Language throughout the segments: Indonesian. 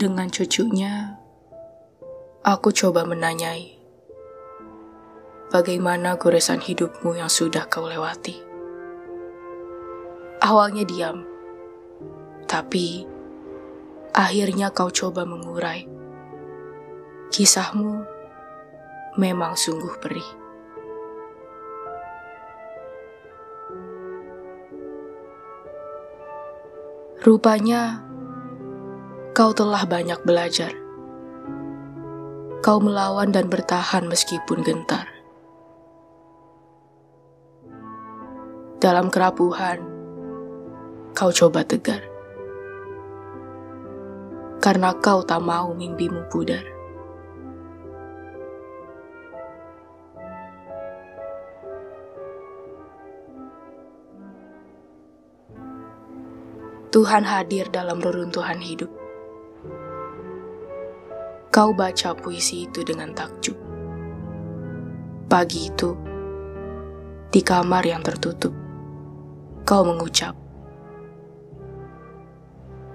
Dengan cucunya, aku coba menanyai, bagaimana goresan hidupmu yang sudah kau lewati. Awalnya diam, tapi akhirnya kau coba mengurai. Kisahmu memang sungguh perih. Rupanya kau telah banyak belajar. Kau melawan dan bertahan meskipun gentar. Dalam kerapuhan, kau coba tegar. Karena kau tak mau mimpimu pudar. Tuhan hadir dalam reruntuhan hidup. Kau baca puisi itu dengan takjub. Pagi itu, di kamar yang tertutup, kau mengucap,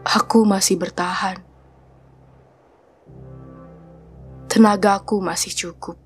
"Aku masih bertahan. Tenagaku masih cukup."